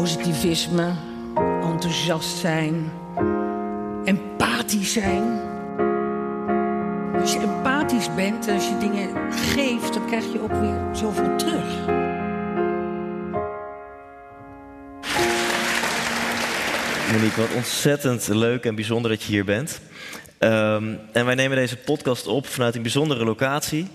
positivisme, enthousiast zijn, empathisch zijn. Als je empathisch bent, als je dingen geeft, dan krijg je ook weer zoveel terug. Monique, wat ontzettend leuk en bijzonder dat je hier bent. Um, en wij nemen deze podcast op vanuit een bijzondere locatie.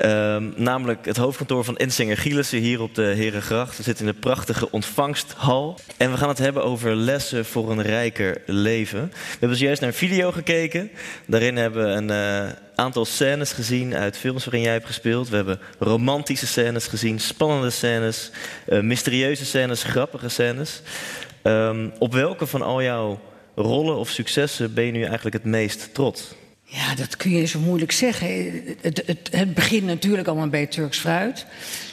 Um, namelijk het hoofdkantoor van Ensinger Gielissen hier op de Herengracht. We zitten in een prachtige ontvangsthal. En we gaan het hebben over lessen voor een rijker leven. We hebben zojuist naar een video gekeken. Daarin hebben we een uh, aantal scènes gezien uit films waarin jij hebt gespeeld. We hebben romantische scènes gezien, spannende scènes, uh, mysterieuze scènes, grappige scènes. Um, op welke van al jouw rollen of successen ben je nu eigenlijk het meest trots? Ja, dat kun je zo moeilijk zeggen. Het, het, het begint natuurlijk allemaal bij Turks Fruit.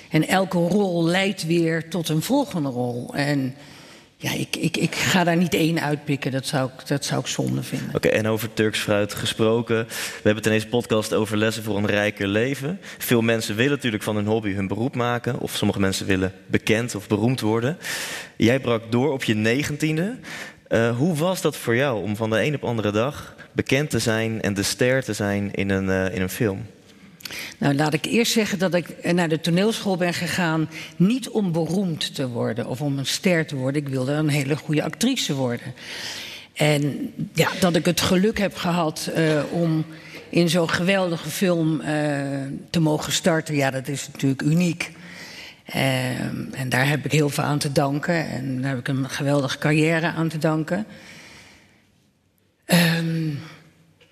En elke rol leidt weer tot een volgende rol. En ja, ik, ik, ik ga daar niet één uitpikken. Dat zou ik, dat zou ik zonde vinden. Oké, okay, en over Turks fruit gesproken. We hebben het in deze podcast over lessen voor een rijker leven. Veel mensen willen natuurlijk van hun hobby hun beroep maken. Of sommige mensen willen bekend of beroemd worden. Jij brak door op je negentiende. Uh, hoe was dat voor jou om van de een op andere dag bekend te zijn en de ster te zijn in een, uh, in een film? Nou, laat ik eerst zeggen dat ik naar de toneelschool ben gegaan. niet om beroemd te worden of om een ster te worden. Ik wilde een hele goede actrice worden. En ja, dat ik het geluk heb gehad om in zo'n geweldige film te mogen starten, ja, dat is natuurlijk uniek. Uh, en daar heb ik heel veel aan te danken. En daar heb ik een geweldige carrière aan te danken. Um,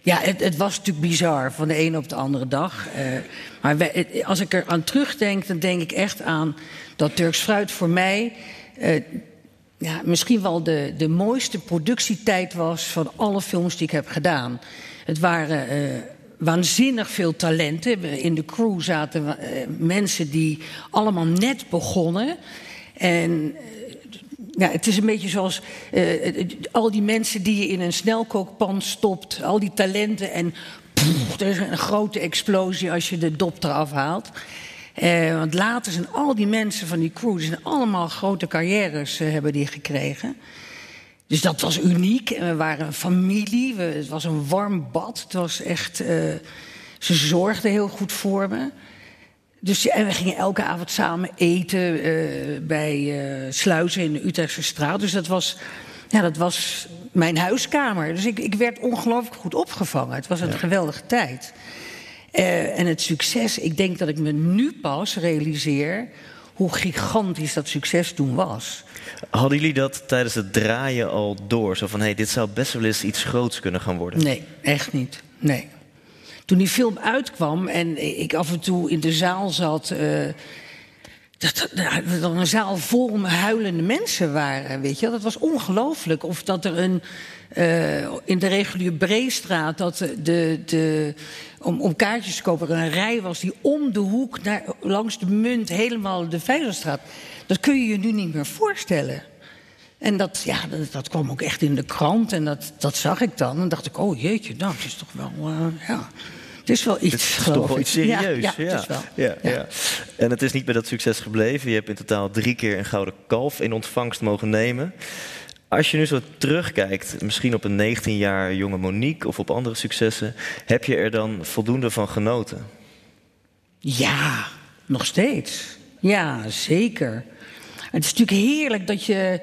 ja, het, het, was natuurlijk bizar van de ene op de andere dag. Uh, maar als ik er aan terugdenk, dan denk ik echt aan dat Turks Fruit voor mij uh, ja, misschien wel de, de mooiste productietijd was van alle films die ik heb gedaan. Het waren uh, waanzinnig veel talenten. In de crew zaten uh, mensen die allemaal net begonnen. En ja, het is een beetje zoals uh, al die mensen die je in een snelkookpan stopt, al die talenten en er is een grote explosie als je de dop eraf haalt. Want later zijn al die mensen van die crew, zijn allemaal grote carrières hebben die gekregen. Dus dat was uniek. En we waren een familie. We, het was een warm bad. Het was echt. Uh, ze zorgden heel goed voor me. Dus, en we gingen elke avond samen eten uh, bij uh, Sluizen in de Utrechtse straat. Dus dat was, ja, dat was mijn huiskamer. Dus ik, ik werd ongelooflijk goed opgevangen. Het was een ja. geweldige tijd. Uh, en het succes, ik denk dat ik me nu pas realiseer hoe gigantisch dat succes toen was. Hadden jullie dat tijdens het draaien al door? Zo van, hé, hey, dit zou best wel eens iets groots kunnen gaan worden? Nee, echt niet. Nee. Toen die film uitkwam en ik af en toe in de zaal zat... Uh, dat er een zaal vol huilende mensen waren, weet je. Dat was ongelooflijk. Of dat er een... Uh, in de reguliere Breestraat... dat de, de, om, om kaartjes te kopen er een rij was... die om de hoek naar, langs de munt helemaal de Veilerstraat... Dat kun je je nu niet meer voorstellen. En dat, ja, dat, dat, kwam ook echt in de krant en dat, dat zag ik dan. En dacht ik, oh jeetje, nou, het is toch wel, uh, ja... Het is wel iets, Het is toch wel iets serieus. Ja, ja, ja. Het is wel. Ja, ja. En het is niet bij dat succes gebleven. Je hebt in totaal drie keer een gouden kalf in ontvangst mogen nemen. Als je nu zo terugkijkt, misschien op een 19 jaar jonge Monique of op andere successen, heb je er dan voldoende van genoten? Ja, nog steeds. Ja, zeker. Het is natuurlijk heerlijk dat je.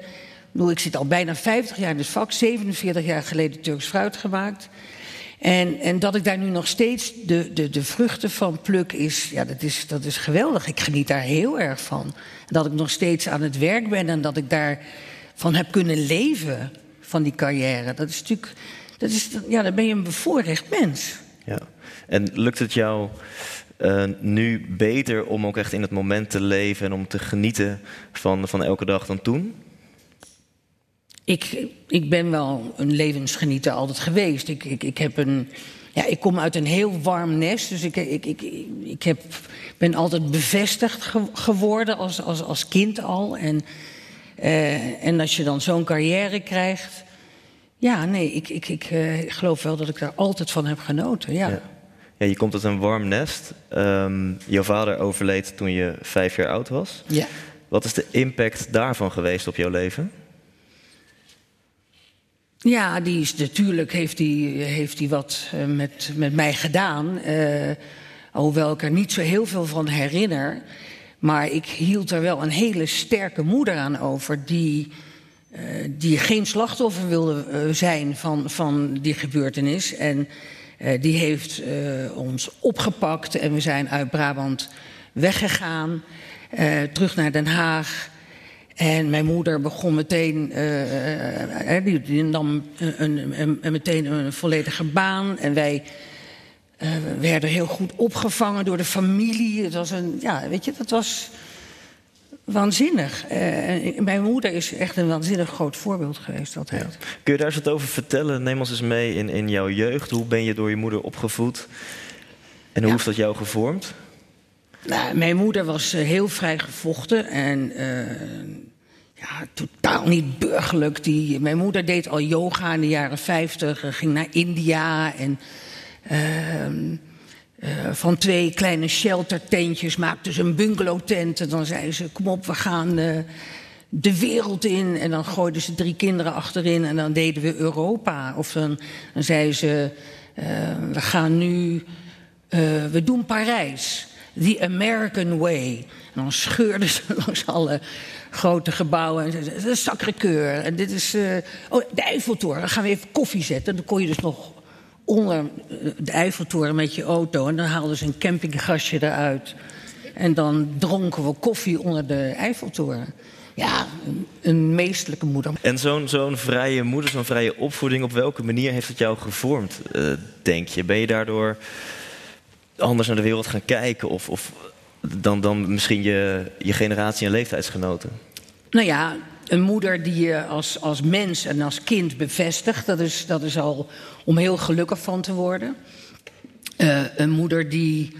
Ik zit al bijna 50 jaar in het vak, 47 jaar geleden Turks fruit gemaakt. En, en dat ik daar nu nog steeds de, de, de vruchten van pluk, is, ja, dat, is, dat is geweldig. Ik geniet daar heel erg van. Dat ik nog steeds aan het werk ben en dat ik daarvan heb kunnen leven, van die carrière. Dat is natuurlijk, dat is, ja, dan ben je een bevoorrecht mens. Ja, en lukt het jou uh, nu beter om ook echt in het moment te leven en om te genieten van, van elke dag dan toen? Ik, ik ben wel een levensgenieter altijd geweest. Ik, ik, ik, heb een, ja, ik kom uit een heel warm nest, dus ik, ik, ik, ik heb, ben altijd bevestigd ge geworden als, als, als kind al. En, uh, en als je dan zo'n carrière krijgt. Ja, nee, ik, ik, ik uh, geloof wel dat ik daar altijd van heb genoten. ja. ja. Ja, je komt uit een warm nest. Um, jouw vader overleed toen je vijf jaar oud was. Ja. Wat is de impact daarvan geweest op jouw leven? Ja, die is natuurlijk heeft die, heeft die wat uh, met, met mij gedaan. Uh, hoewel ik er niet zo heel veel van herinner. Maar ik hield er wel een hele sterke moeder aan over. Die, uh, die geen slachtoffer wilde zijn van, van die gebeurtenis. En die heeft ons opgepakt. En we zijn uit Brabant weggegaan. terug naar Den Haag. En mijn moeder begon meteen, uh, die, die, nam een, een, een, meteen een volledige baan. En wij werden heel goed opgevangen door de familie. Het was een, ja, weet je, dat was waanzinnig. mijn moeder is echt een waanzinnig groot voorbeeld geweest altijd. Ja. Kun je daar eens wat over vertellen? Neem ons eens mee in, in jouw jeugd. Hoe ben je door je moeder opgevoed? En hoe ja. heeft dat jou gevormd? Nou, mijn moeder was heel vrij gevochten en ja, totaal niet burgerlijk. Die, mijn moeder deed al yoga in de jaren 50, ging naar India en uh, uh, van twee kleine sheltertentjes maakte ze een bungalowtent. En dan zei ze: Kom op, we gaan uh, de wereld in. En dan gooiden ze drie kinderen achterin en dan deden we Europa. Of dan, dan zei ze: We gaan nu, we doen Parijs. The American Way. En dan scheurden ze langs alle grote gebouwen. En dit is Sacré-Cœur. En dit is oh, de Eiffeltoren. Dan gaan we even koffie zetten. Dan kon je dus nog onder eh, de Eiffeltoren met je auto. En dan haalden ze een campinggasje eruit. En dan dronken we koffie onder de Eiffeltoren. Ja, een, een meestelijke moeder. En zo'n zo'n vrije moeder, zo'n vrije opvoeding, op welke manier heeft het jou gevormd, uh, denk je? Ben je daardoor anders naar de wereld gaan kijken? Of, of dan, dan misschien je, je generatie en leeftijdsgenoten? Nou ja, een moeder die je als, als mens en als kind bevestigt, dat is, dat is al om heel gelukkig van te worden. Uh, een moeder die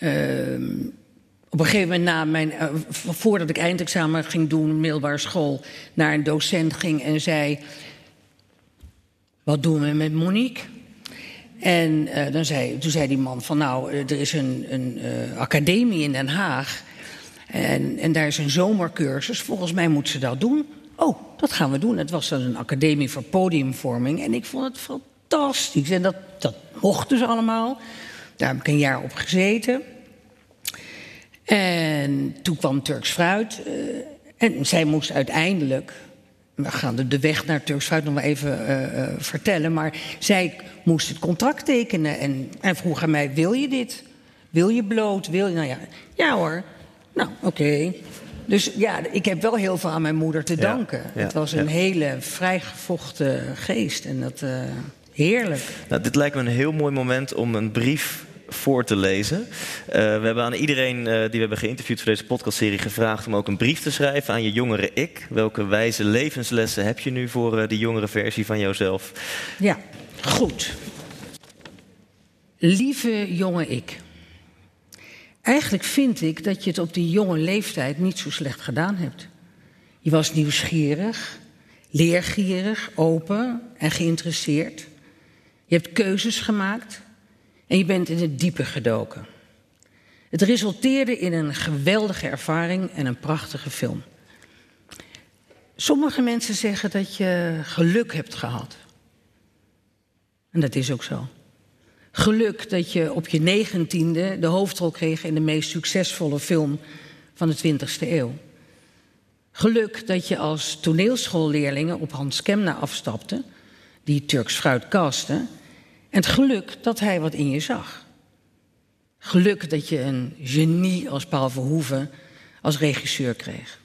uh, op een gegeven moment na mijn, uh, voordat ik eindexamen ging doen, middelbare school, naar een docent ging en zei: Wat doen we met Monique? En uh, dan zei, toen zei die man van nou, er is een, een academie in Den Haag. En, en daar is een zomercursus. Volgens mij moet ze dat doen. Oh, dat gaan we doen. Het was dan een academie voor podiumvorming. En ik vond het fantastisch. En dat, dat mochten ze allemaal. Daar heb ik een jaar op gezeten. En toen kwam Turks Fruit. Uh, en zij moest uiteindelijk we gaan de, de weg naar Turks Fruit nog maar even uh, uh, vertellen. Maar zij moest het contract tekenen en, en vroeg aan mij: Wil je dit? Wil je bloot? Wil je? Nou ja, ja hoor. Nou, oké. Okay. Dus ja, ik heb wel heel veel aan mijn moeder te danken. Ja, ja, het was een ja. hele vrijgevochten geest en dat uh, heerlijk. Nou, dit lijkt me een heel mooi moment om een brief voor te lezen. Uh, we hebben aan iedereen uh, die we hebben geïnterviewd voor deze podcastserie gevraagd om ook een brief te schrijven aan je jongere ik. Welke wijze levenslessen heb je nu voor die jongere versie van jouzelf? Ja, goed. Lieve jonge ik. Eigenlijk vind ik dat je het op die jonge leeftijd niet zo slecht gedaan hebt. Je was nieuwsgierig, leergierig, open en geïnteresseerd. Je hebt keuzes gemaakt en je bent in het diepe gedoken. Het resulteerde in een geweldige ervaring en een prachtige film. Sommige mensen zeggen dat je geluk hebt gehad. En dat is ook zo. Geluk dat je op je negentiende de hoofdrol kreeg in de meest succesvolle film van de 20e eeuw. Geluk dat je als toneelschoolleerlingen op Hans Kemna afstapte, die Turks fruit kaste, en het geluk dat hij wat in je zag. Geluk dat je een genie als Paul Verhoeven als regisseur kreeg.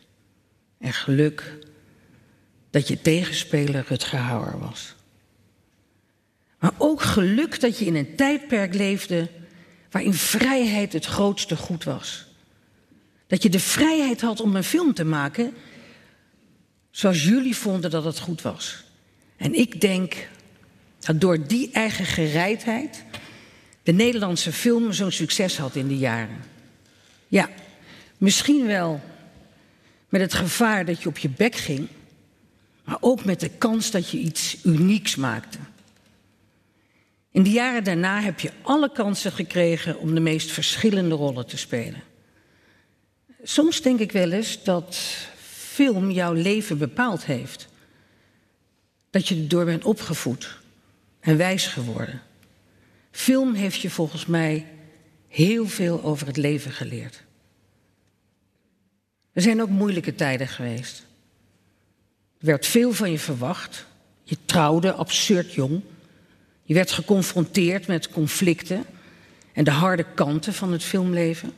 En geluk dat je tegenspeler Rutger Hauer was. Maar ook geluk dat je in een tijdperk leefde waarin vrijheid het grootste goed was. Dat je de vrijheid had om een film te maken zoals jullie vonden dat het goed was. En ik denk dat door die eigen gereidheid de Nederlandse film zo'n succes had in die jaren. Ja, misschien wel met het gevaar dat je op je bek ging, maar ook met de kans dat je iets unieks maakte. In de jaren daarna heb je alle kansen gekregen om de meest verschillende rollen te spelen. Soms denk ik wel eens dat film jouw leven bepaald heeft. Dat je erdoor bent opgevoed en wijs geworden. Film heeft je volgens mij heel veel over het leven geleerd. Er zijn ook moeilijke tijden geweest. Er werd veel van je verwacht. Je trouwde absurd jong. Je werd geconfronteerd met conflicten en de harde kanten van het filmleven.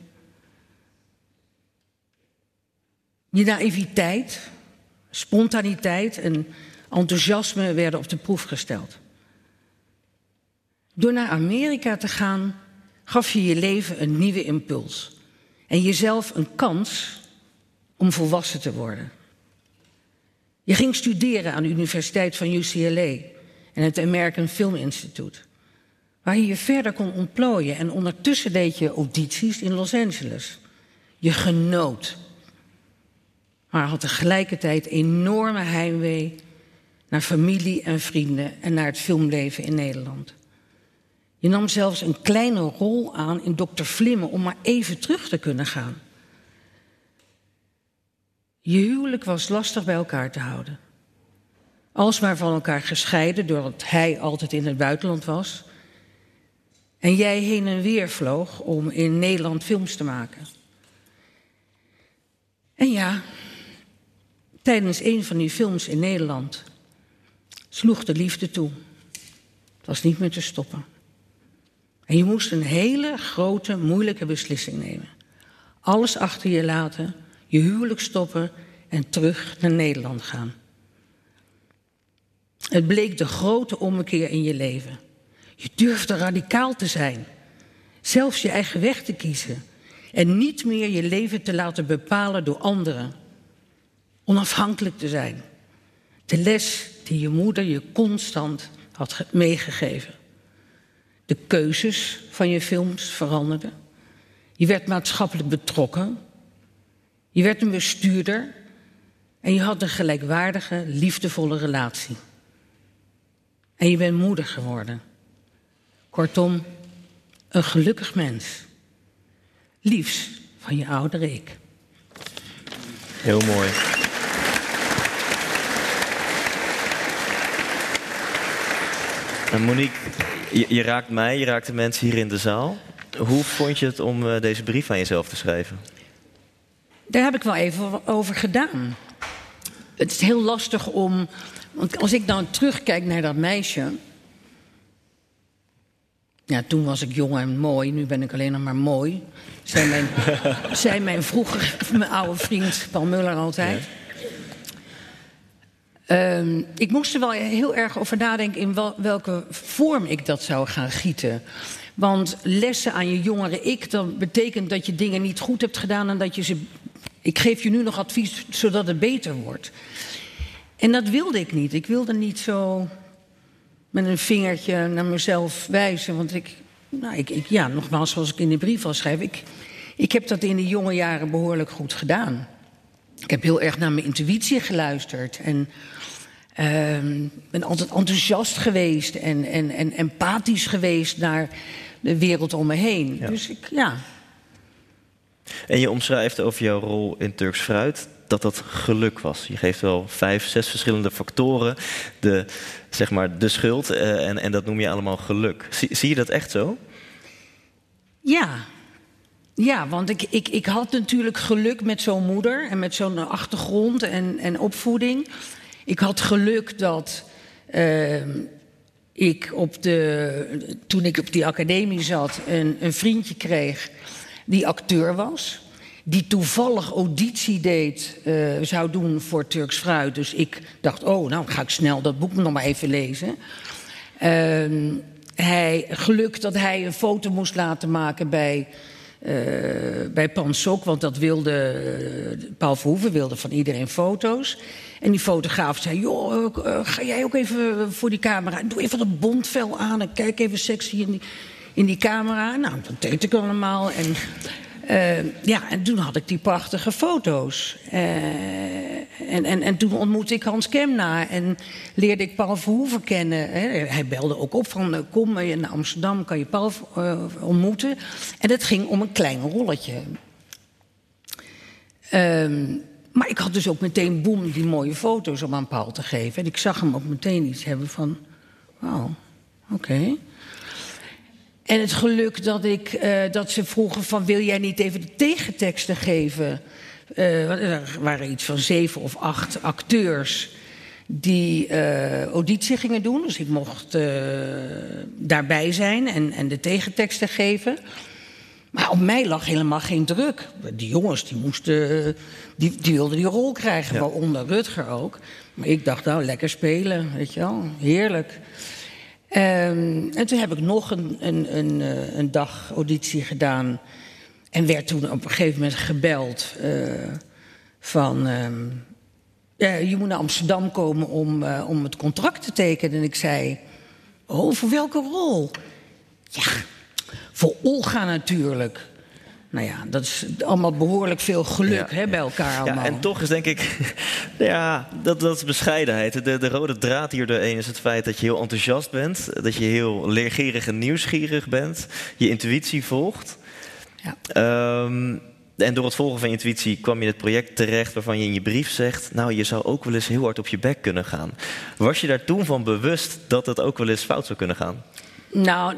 Je naïviteit, spontaniteit en enthousiasme werden op de proef gesteld. Door naar Amerika te gaan, gaf je je leven een nieuwe impuls en jezelf een kans om volwassen te worden. Je ging studeren aan de Universiteit van UCLA en het American Film Institute, waar je je verder kon ontplooien en ondertussen deed je audities in Los Angeles. Je genoot, maar had tegelijkertijd enorme heimwee naar familie en vrienden en naar het filmleven in Nederland. Je nam zelfs een kleine rol aan in Dr. Vlimme om maar even terug te kunnen gaan. Je huwelijk was lastig bij elkaar te houden. Alsmaar van elkaar gescheiden doordat hij altijd in het buitenland was. En jij heen en weer vloog om in Nederland films te maken. En ja, tijdens een van die films in Nederland sloeg de liefde toe. Het was niet meer te stoppen. En je moest een hele grote, moeilijke beslissing nemen. Alles achter je laten, je huwelijk stoppen en terug naar Nederland gaan. Het bleek de grote ommekeer in je leven. Je durfde radicaal te zijn, zelfs je eigen weg te kiezen en niet meer je leven te laten bepalen door anderen. Onafhankelijk te zijn. De les die je moeder je constant had meegegeven. De keuzes van je films veranderden. Je werd maatschappelijk betrokken. Je werd een bestuurder. En je had een gelijkwaardige, liefdevolle relatie. En je bent moeder geworden. Kortom, een gelukkig mens. Liefs van je oudere ik. Heel mooi. En Monique, je, je, raakt mij, je raakt de mensen hier in de zaal. Hoe vond je het om uh, deze brief aan jezelf te schrijven? Daar heb ik wel even over gedaan. Het is heel lastig om. Want als ik dan terugkijk naar dat meisje. Ja, toen was ik jong en mooi, nu ben ik alleen nog maar mooi. Zei mijn, zei mijn vroeger, mijn oude vriend Paul Muller altijd. Ja. Um, ik moest er wel heel erg over nadenken in wel, welke vorm ik dat zou gaan gieten. Want lessen aan je jongere ik, dat betekent dat je dingen niet goed hebt gedaan en dat je ze. Ik geef je nu nog advies zodat het beter wordt. En dat wilde ik niet. Ik wilde niet zo met een vingertje naar mezelf wijzen. Want ik, nou, ik, ik, ja, nogmaals, zoals ik in de brief al schrijf, ik, ik heb dat in de jonge jaren behoorlijk goed gedaan. Ik heb heel erg naar mijn intuïtie geluisterd. En uh, ben altijd enthousiast geweest en, en, en empathisch geweest naar de wereld om me heen. Ja. Dus ik, ja. En je omschrijft over jouw rol in Turks Fruit dat dat geluk was. Je geeft wel vijf, zes verschillende factoren de, zeg maar, de schuld uh, en, en dat noem je allemaal geluk. Zie, je dat echt zo? Ja, ja, want ik, ik, ik had natuurlijk geluk met zo'n moeder en met zo'n achtergrond en, en opvoeding. Ik had geluk dat uh, ik op de, toen ik op die academie zat een, een vriendje kreeg die acteur was. Die toevallig auditie deed, uh, zou doen voor Turks Fruit. Dus ik dacht, oh, nou ga ik snel dat boek nog maar even lezen. Uh, hij, geluk dat hij een foto moest laten maken bij uh, bij Pansok, want dat wilde, uh, Paul Verhoeven wilde van iedereen foto's. En die fotograaf zei, joh, ga jij ook even voor die camera, doe even dat bondvel aan en kijk even sexy in die, in die camera. Nou, dat deed ik allemaal en... ja, en toen had ik die prachtige foto's. en, en, en toen ontmoette ik Hans Kemna en leerde ik Paul Verhoeven kennen. Hij belde ook op van, kom je naar Amsterdam, kan je Paul ontmoeten. En het ging om een klein rolletje. Ehm, maar ik had dus ook meteen, boem, die mooie foto's om aan Paul te geven. En ik zag hem ook meteen iets hebben van, wauw, oké. En het geluk dat, ik, uh, dat ze vroegen van, wil jij niet even de tegenteksten geven? Uh, er waren iets van zeven of acht acteurs die uh, auditie gingen doen. Dus ik mocht daarbij zijn en, en de tegenteksten geven. Maar op mij lag helemaal geen druk. Die jongens die moesten, die, die wilden die rol krijgen, ja. waaronder Rutger ook. Maar ik dacht, nou, lekker spelen, weet je wel, heerlijk. Um, en toen heb ik nog een, een, een, een, dag auditie gedaan. En werd toen op een gegeven moment gebeld uh, van... Um, ja, je moet naar Amsterdam komen om, uh, om het contract te tekenen. En ik zei, oh, voor welke rol? Ja, voor Olga natuurlijk. Nou ja, dat is allemaal behoorlijk veel geluk Ja, hè, bij elkaar allemaal. Ja, en toch is denk ik, ja, dat, dat is bescheidenheid. De, de rode draad hier doorheen is het feit dat je heel enthousiast bent. Dat je heel leergierig en nieuwsgierig bent. Je intuïtie volgt. Ja. Ehm, en door het volgen van je intuïtie kwam je in het project terecht waarvan je in je brief zegt... nou, je zou ook wel eens heel hard op je bek kunnen gaan. Was je daar toen van bewust dat het ook wel eens fout zou kunnen gaan? Nou,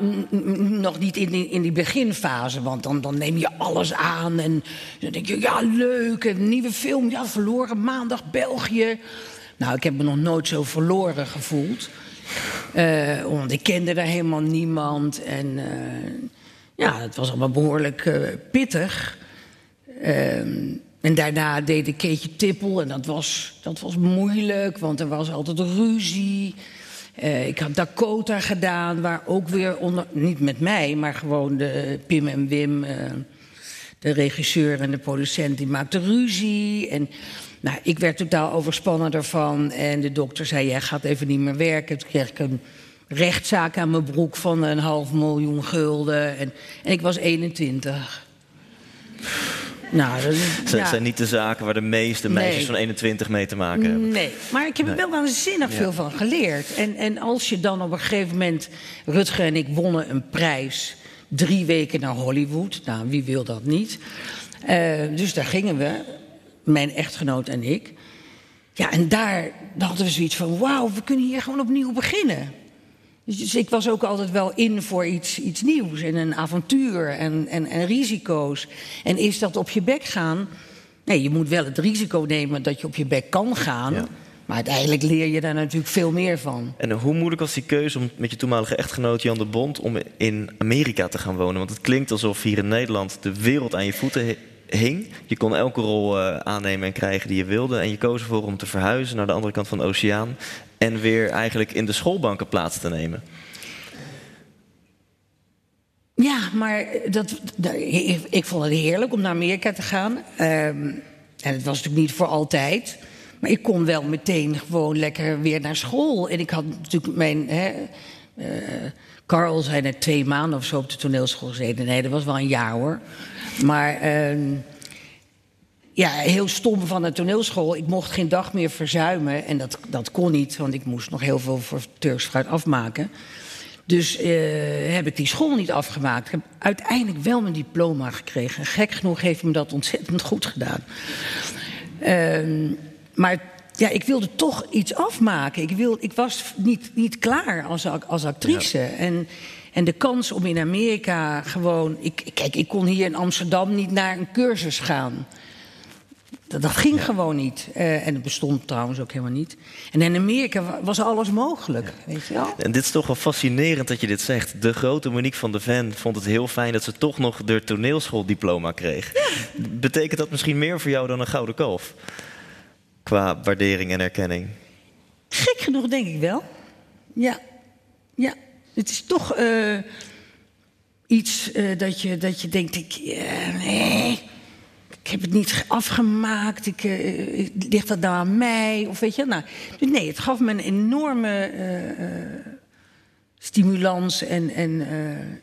nog niet in die, in die beginfase, want dan, dan neem je alles aan en dan denk je, ja, leuk, een nieuwe film, ja, verloren maandag België. Nou, ik heb me nog nooit zo verloren gevoeld, uh, want ik kende daar helemaal niemand en uh, ja, het was allemaal behoorlijk uh, pittig. en daarna deed ik Keetje Tippel en dat was, dat was moeilijk, want er was altijd ruzie. Uh, ik had Dakota gedaan, waar ook weer onder, niet met mij, maar gewoon de Pim en Wim, uh, de regisseur en de producent, die maakten ruzie. En nou, ik werd totaal overspannen ervan. En de dokter zei: Jij gaat even niet meer werken. Toen kreeg ik een rechtszaak aan mijn broek van een half miljoen gulden. En, en ik was 21. Nou, dat, ja. zijn niet de zaken waar de meeste meisjes nee. van 21 mee te maken hebben. Nee, maar ik heb er Nee. wel waanzinnig veel van geleerd. En, en als je dan op een gegeven moment... Rutger en ik wonnen een prijs. Drie weken naar Hollywood. Nou, wie wil dat niet? Eh, dus daar gingen we. Mijn echtgenoot en ik. Ja, en daar hadden we zoiets van... wauw, we kunnen hier gewoon opnieuw beginnen. Dus ik was ook altijd wel in voor iets, iets nieuws en een avontuur en, en, en risico's. En is dat op je bek gaan? Nee, je moet wel het risico nemen dat je op je bek kan gaan. Ja. Maar uiteindelijk leer je daar natuurlijk veel meer van. En hoe moeilijk was die keuze om met je toenmalige echtgenoot Jan de Bond om in Amerika te gaan wonen? Want het klinkt alsof hier in Nederland de wereld aan je voeten hing. Je kon elke rol eh, aannemen en krijgen die je wilde. En je koos ervoor om te verhuizen naar de andere kant van de oceaan. En weer eigenlijk in de schoolbanken plaats te nemen. Ja, maar dat, ik vond het heerlijk om naar Amerika te gaan. Ehm, en het was natuurlijk niet voor altijd. Maar ik kon wel meteen gewoon lekker weer naar school. En ik had natuurlijk mijn. Hè, eh, Carl zei net twee maanden of zo op de toneelschool gezeten. Nee, dat was wel een jaar hoor. Maar. ehm, ja, heel stom van de toneelschool. Ik mocht geen dag meer verzuimen. En dat, dat kon niet, want ik moest nog heel veel voor Turks fruit afmaken. Dus eh, heb ik die school niet afgemaakt. Ik heb uiteindelijk wel mijn diploma gekregen. Gek genoeg heeft me dat ontzettend goed gedaan. Ehm, maar ja, ik wilde toch iets afmaken. Ik, wil, ik was niet, niet klaar als, als actrice. En, en de kans om in Amerika gewoon... Ik, kijk, ik kon hier in Amsterdam niet naar een cursus gaan. Dat, dat ging gewoon niet. Eh, en het bestond trouwens ook helemaal niet. En in Amerika wa- was alles mogelijk, weet je wel? En dit is toch wel fascinerend dat je dit zegt. De grote Monique van de Ven vond het heel fijn dat ze toch nog de toneelschooldiploma kreeg. Betekent dat misschien meer voor jou dan een gouden kalf? Qua waardering en erkenning. Gek genoeg denk ik wel. Ja, ja. Het is toch eh, iets eh, dat, je, dat je denkt, ik, eh, ik heb het niet afgemaakt. Ik, ligt dat nou aan mij? Of weet je, nou, dus nee, het gaf me een enorme stimulans en, en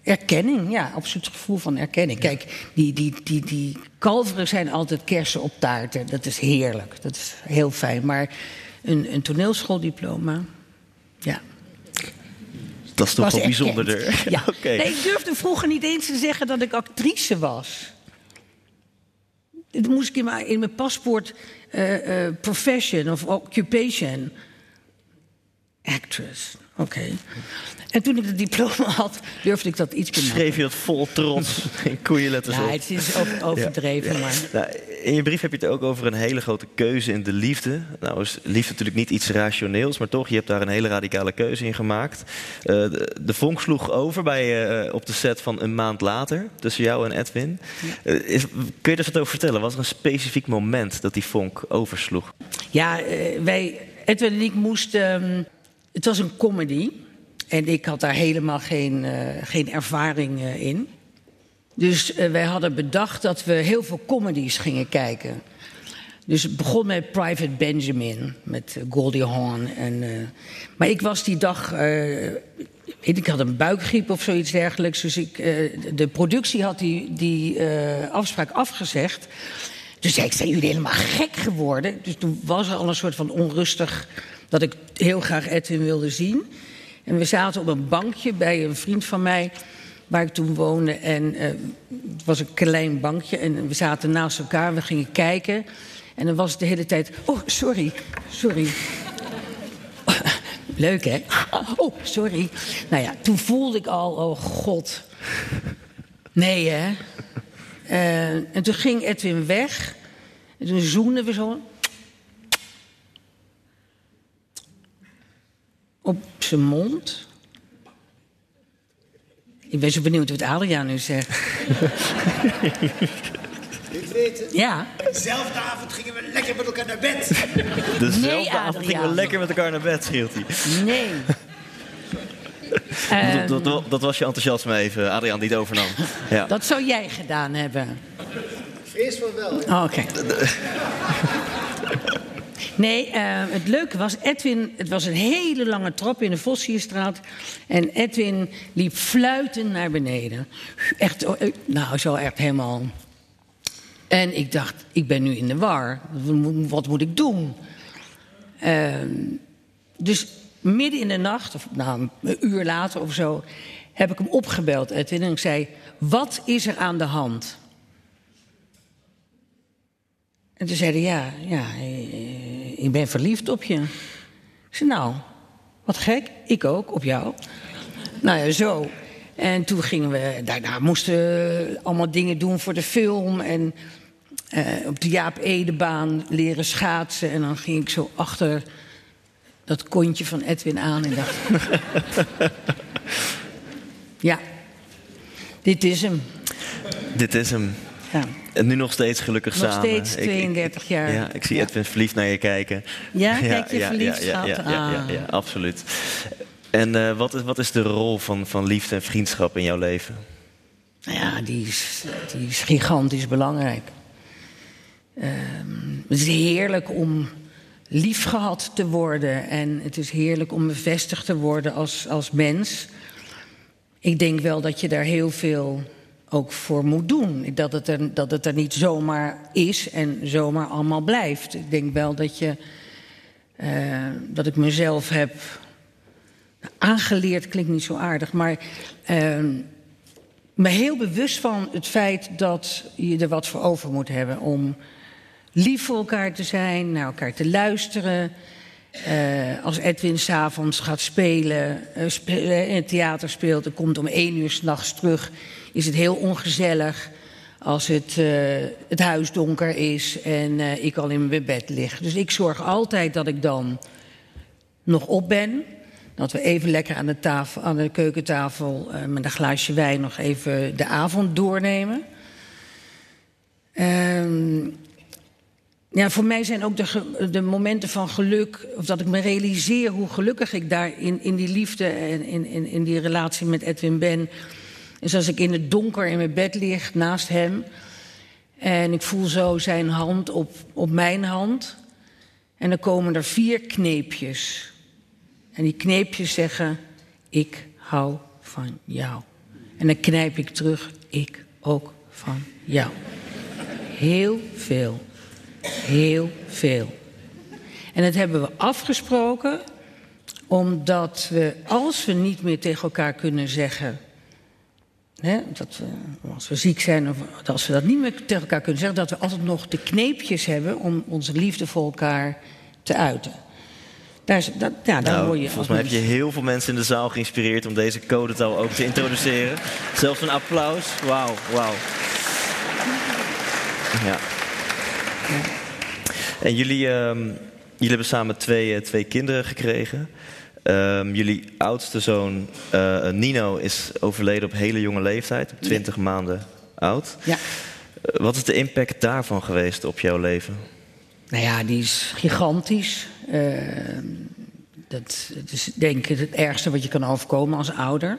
erkenning. Ja, absoluut gevoel van erkenning. Kijk, die, die, die, die kalveren zijn altijd kersen op taarten. Dat is heerlijk. Dat is heel fijn. Maar een, een toneelschooldiploma, ja. Dat is toch was wel bijzonderder. Ja. Nee, ik durfde vroeger niet eens te zeggen dat ik actrice was. Dat moest ik in mijn, in mijn paspoort uh, uh, profession of occupation. Actress. Oké. En toen ik het diploma had, durfde ik dat iets te Schreef je dat vol trots in koeienletters ja, op? het is overdreven, ja. maar... Nou, in je brief heb je het ook over een hele grote keuze in de liefde. Nou is liefde natuurlijk niet iets rationeels, maar toch, je hebt daar een hele radicale keuze in gemaakt. Uh, de, de, vonk sloeg over bij, uh, op de set van een maand later, tussen jou en Edwin. Ja. Uh, is, kun je er wat over vertellen? Was er een specifiek moment dat die vonk oversloeg? Ja, wij, Edwin en ik moesten... Um, het was een comedy. En ik had daar helemaal geen, geen ervaring in. Dus uh, wij hadden bedacht dat we heel veel comedies gingen kijken. Dus het begon met Private Benjamin, met Goldie Hawn. En, maar ik was die dag. ik had een buikgriep of zoiets dergelijks. Dus ik, de productie had die, die afspraak afgezegd. Dus zei ik: Zijn jullie helemaal gek geworden? Dus toen was er al een soort van onrustig. dat ik heel graag Edwin wilde zien. En we zaten op een bankje bij een vriend van mij, waar ik toen woonde. En uh, het was een klein bankje en we zaten naast elkaar, we gingen kijken. En dan was het de hele tijd, oh, sorry, sorry. Leuk, hè? Oh, sorry. Nou ja, toen voelde ik al, oh god. Nee, hè? Uh, en toen ging Edwin weg. En toen zoenden we zo. op zijn mond. Ik ben zo benieuwd wat Adriaan nu zegt. Ik weet het. Ja. Dezelfde avond gingen we lekker met elkaar naar bed. Dezelfde Nee, avond gingen we lekker met elkaar naar bed, scheelt hij. Nee. Ehm, dat, dat, dat was je enthousiasme even, Adriaan, die het overnam. Ja. dat zou jij gedaan hebben. Vrees van wel. Oh, Oké. Nee, uh, het leuke was, Edwin, het was een hele lange trap in de Vossierstraat. En Edwin liep fluitend naar beneden. Echt, nou, zo echt helemaal. En ik dacht, ik ben nu in de war. Wat moet ik doen? Uh, dus midden in de nacht, of nou, een uur later of zo, heb ik hem opgebeld, Edwin. En ik zei, wat is er aan de hand? En toen zei hij, ja, ja, ik ben verliefd op je. Ik zei, nou, wat gek, ik ook, op jou. Nou ja, zo. En toen gingen we, daarna moesten we allemaal dingen doen voor de film. En uh, op de Jaap Edebaan leren schaatsen. En dan ging ik zo achter dat kontje van Edwin aan en dacht... ja, dit is hem. Dit is hem. Ja. En nu nog steeds gelukkig Nog samen. steeds 32 ik, jaar. Ja, ik zie Ja. Edwin verliefd naar je kijken. Ja, kijk je verliefd, ja, ja, ja, ja, Ah. absoluut. En uh, wat, is, wat is de rol van, van liefde en vriendschap in jouw leven? Nou ja, die is, die is gigantisch belangrijk. Um, het is heerlijk om lief gehad te worden. En het is heerlijk om bevestigd te worden als, als mens. Ik denk wel dat je daar heel veel ook voor moet doen. Dat het, er, dat het er niet zomaar is en zomaar allemaal blijft. Ik denk wel dat je. Uh, dat ik mezelf heb aangeleerd, klinkt niet zo aardig, maar. Uh, me heel bewust van het feit dat je er wat voor over moet hebben om lief voor elkaar te zijn, naar elkaar te luisteren. Uh, als Edwin s'avonds gaat spelen, spelen, in het theater speelt en komt om één uur s'nachts terug, is het heel ongezellig als het, uh, het huis donker is en ik al in mijn bed lig. Dus ik zorg altijd dat ik dan nog op ben. Dat we even lekker aan de, tafel, aan de keukentafel met een glaasje wijn nog even de avond doornemen. Um, ja, voor mij zijn ook de, de, momenten van geluk, of dat ik me realiseer hoe gelukkig ik daar in, in die liefde en in, in, in die relatie met Edwin ben. Is als ik in het donker in mijn bed lig naast hem en ik voel zo zijn hand op, op mijn hand. En dan komen er vier kneepjes. En die kneepjes zeggen: Ik hou van jou. En dan knijp ik terug: Ik ook van jou. Heel veel. Heel veel. En dat hebben we afgesproken omdat we, als we niet meer tegen elkaar kunnen zeggen hè, dat we, als we ziek zijn of als we dat niet meer tegen elkaar kunnen zeggen, dat we altijd nog de kneepjes hebben om onze liefde voor elkaar te uiten. Daar, is, dat, ja, daar Nou, hoor je volgens mij heb je heel veel mensen in de zaal geïnspireerd om deze codetaal ook te introduceren. Zelfs een applaus. Wauw, wauw. Ja. En jullie, ehm, jullie hebben samen twee, eh, twee kinderen gekregen. Ehm, jullie oudste zoon eh, Nino is overleden op hele jonge leeftijd, op 20 maanden oud. Ja. Eh, wat is de impact daarvan geweest op jouw leven? Nou ja, die is gigantisch. Uh, dat, dat is denk ik het ergste wat je kan overkomen als ouder.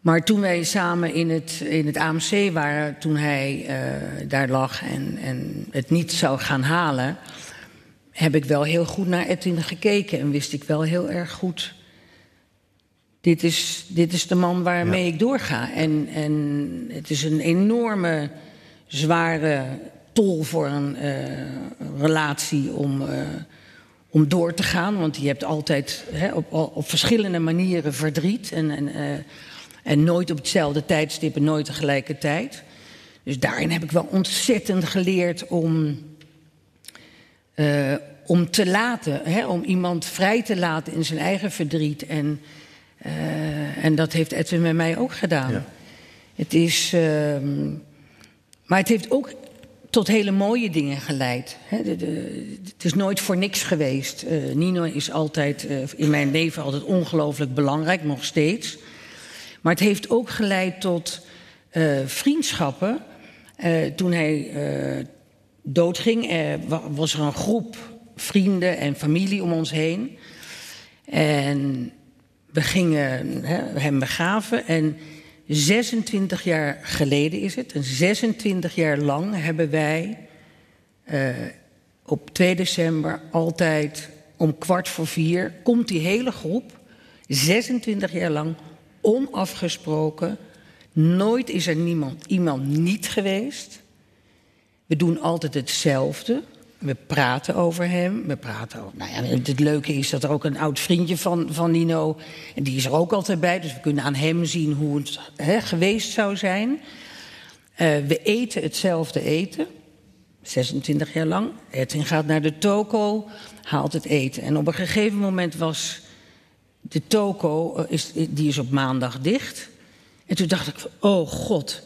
Maar toen wij samen in het, in het AMC waren, toen hij uh, daar lag en, en het niet zou gaan halen, heb ik wel heel goed naar Edwin gekeken en wist ik wel heel erg goed. Dit is, dit is de man waarmee ja. ik doorga. En, en het is een enorme, zware tol voor een uh, relatie om, uh, om door te gaan. Want je hebt altijd hè, op, op verschillende manieren verdriet. En, en, uh, en nooit op hetzelfde tijdstip en nooit tegelijkertijd. Dus daarin heb ik wel ontzettend geleerd om, om te laten. Hè, om iemand vrij te laten in zijn eigen verdriet. En, en dat heeft Edwin met mij ook gedaan. Ja. Het is... ehm, maar het heeft ook tot hele mooie dingen geleid. De, de, het is nooit voor niks geweest. Uh, Nino is altijd in mijn leven altijd ongelooflijk belangrijk, nog steeds. Maar het heeft ook geleid tot uh, vriendschappen. toen hij doodging, was er een groep vrienden en familie om ons heen. En we gingen hem begraven. En 26 jaar geleden is het, en 26 jaar lang hebben wij uh, op 2 december altijd om kwart voor vier, komt die hele groep, 26 jaar lang, onafgesproken. Nooit is er niemand, iemand niet geweest. We doen altijd hetzelfde. We praten over hem. We praten over, nou ja, het leuke is dat er ook een oud vriendje van, van Nino. En die is er ook altijd bij. Dus we kunnen aan hem zien hoe het geweest zou zijn. Uh, we eten hetzelfde eten. 26 jaar lang. Edwin gaat naar de toko, haalt het eten. En op een gegeven moment was de toko, is, die is op maandag dicht. En toen dacht ik, oh god,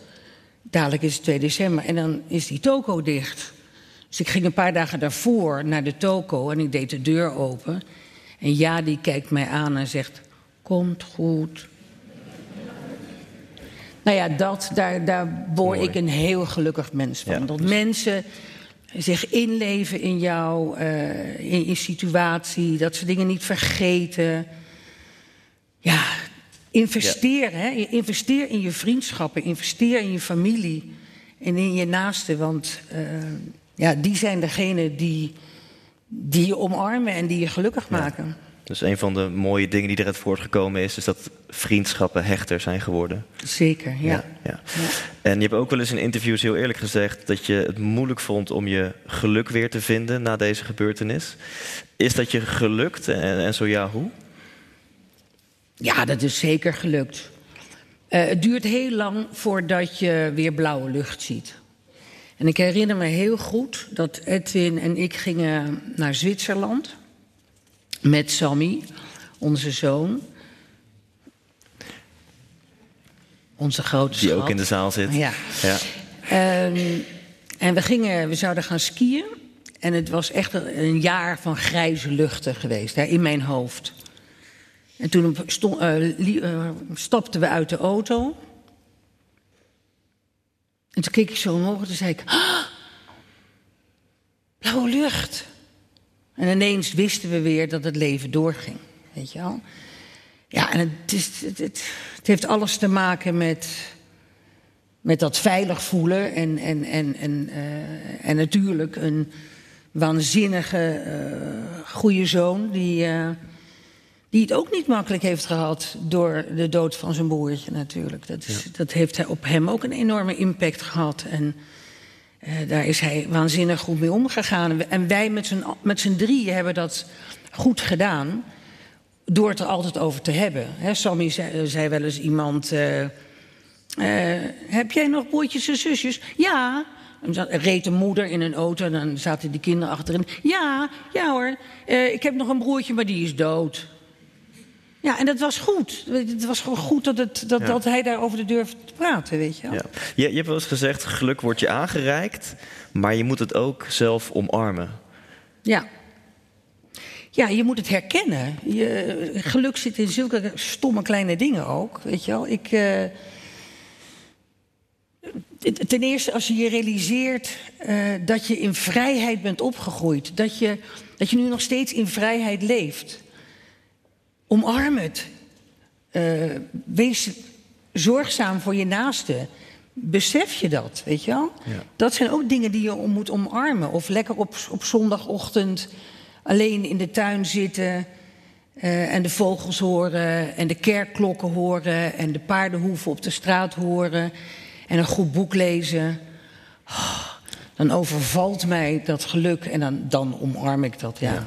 dadelijk is het 2 december en dan is die toko dicht. Dus ik ging een paar dagen daarvoor naar de toko en ik deed de deur open. En ja, die kijkt mij aan en zegt: Komt goed. Nou ja, dat, daar, daar word ik een heel gelukkig mens van. Ja, dat dus... mensen zich inleven in jou, uh, in je situatie, dat ze dingen niet vergeten. Ja, investeer, ja. hè? investeer in je vriendschappen, investeer in je familie en in je naasten. Want uh, ja, die zijn degene die, die je omarmen en die je gelukkig maken. Dus een van de mooie dingen die eruit voortgekomen is, is dat vriendschappen hechter zijn geworden. Zeker, ja. ja, ja. ja. En je hebt ook wel eens in interviews heel eerlijk gezegd dat je het moeilijk vond om je geluk weer te vinden na deze gebeurtenis. Is dat je gelukt en, en zo ja, hoe? Ja, dat is zeker gelukt. Uh, het duurt heel lang voordat je weer blauwe lucht ziet. En ik herinner me heel goed dat Edwin en ik gingen naar Zwitserland met Sammy, onze zoon. Onze grote Die schat. ook in de zaal zit. Ja. ja. Um, en we, gingen, we zouden gaan skiën. En het was echt een jaar van grijze luchten geweest hè, in mijn hoofd. En toen uh, uh, stapten we uit de auto. En toen keek ik zo omhoog en toen zei ik... Ah, blauwe lucht. En ineens wisten we weer dat het leven doorging. Weet je wel? Ja, en het, is, het, het, heeft alles te maken met, met dat veilig voelen. En, en, en, en, uh, en natuurlijk een waanzinnige, uh, goede zoon... die, die het ook niet makkelijk heeft gehad door de dood van zijn broertje natuurlijk. Dat, is, ja. dat heeft op hem ook een enorme impact gehad. En uh, daar is hij waanzinnig goed mee omgegaan. En wij met z'n, drieën hebben dat goed gedaan. door het er altijd over te hebben. Hè, Sammy zei, zei wel eens iemand... eh, eh, heb jij nog broertjes en zusjes? Ja. En dan reed een moeder in een auto en dan zaten die kinderen achterin. Ja, ja hoor. Eh, ik heb nog een broertje, maar die is dood. Ja, en dat was goed. Het was gewoon goed dat, het, dat, Ja. dat hij daarover durfde te praten, weet je wel. Ja. Je, je hebt wel eens gezegd, geluk wordt je aangereikt, maar je moet het ook zelf omarmen. Ja. Ja, je moet het herkennen. Je, geluk zit in zulke stomme kleine dingen ook, weet je wel. Ik, eh, ten eerste, als je je realiseert eh, dat je in vrijheid bent opgegroeid... Dat je, dat je nu nog steeds in vrijheid leeft. Omarm het. Eh, wees zorgzaam voor je naaste. Besef je dat, weet je wel? Ja. Dat zijn ook dingen die je om moet omarmen. Of lekker op, op zondagochtend alleen in de tuin zitten... eh, en de vogels horen en de kerkklokken horen... en de paardenhoeven op de straat horen en een goed boek lezen. Oh, dan overvalt mij dat geluk en dan, dan omarm ik dat, ja. Ja.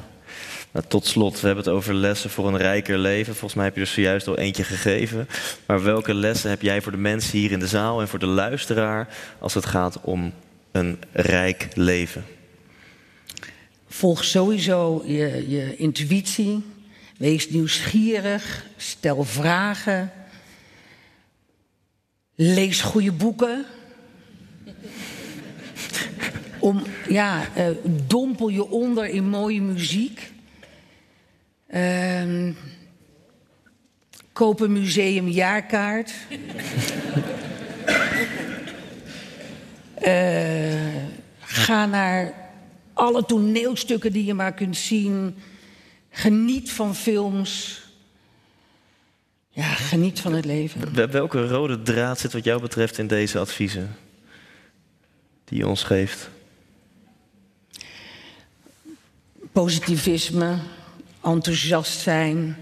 Nou, tot slot, we hebben het over lessen voor een rijker leven. Volgens mij heb je er zojuist al eentje gegeven. Maar welke lessen heb jij voor de mensen hier in de zaal en voor de luisteraar als het gaat om een rijk leven? Volg sowieso je, je intuïtie. Wees nieuwsgierig. Stel vragen. Lees goede boeken. Om, ja, eh, dompel je onder in mooie muziek. Ehm, koop een museumjaarkaart. Eh, ga naar alle toneelstukken die je maar kunt zien. Geniet van films. Ja, geniet van het leven. Wel- Welke rode draad zit wat jou betreft in deze adviezen die je ons geeft? Positivisme, enthousiast zijn,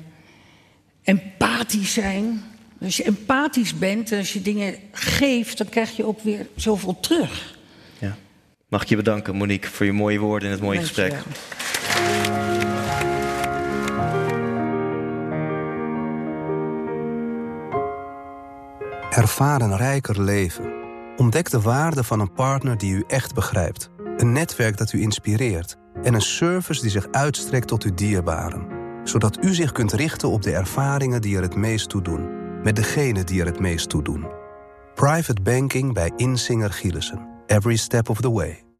empathisch zijn. Als je empathisch bent en als je dingen geeft, dan krijg je ook weer zoveel terug. Ja. Mag ik je bedanken, Monique, voor je mooie woorden in het mooie gesprek. Ervaar een rijker leven. Ontdek de waarde van een partner die u echt begrijpt. Een netwerk dat u inspireert. En een service die zich uitstrekt tot uw dierbaren. Zodat u zich kunt richten op de ervaringen die er het meest toe doen. Met degene die er het meest toe doen. Private banking bij Insinger Gielissen. Every step of the way.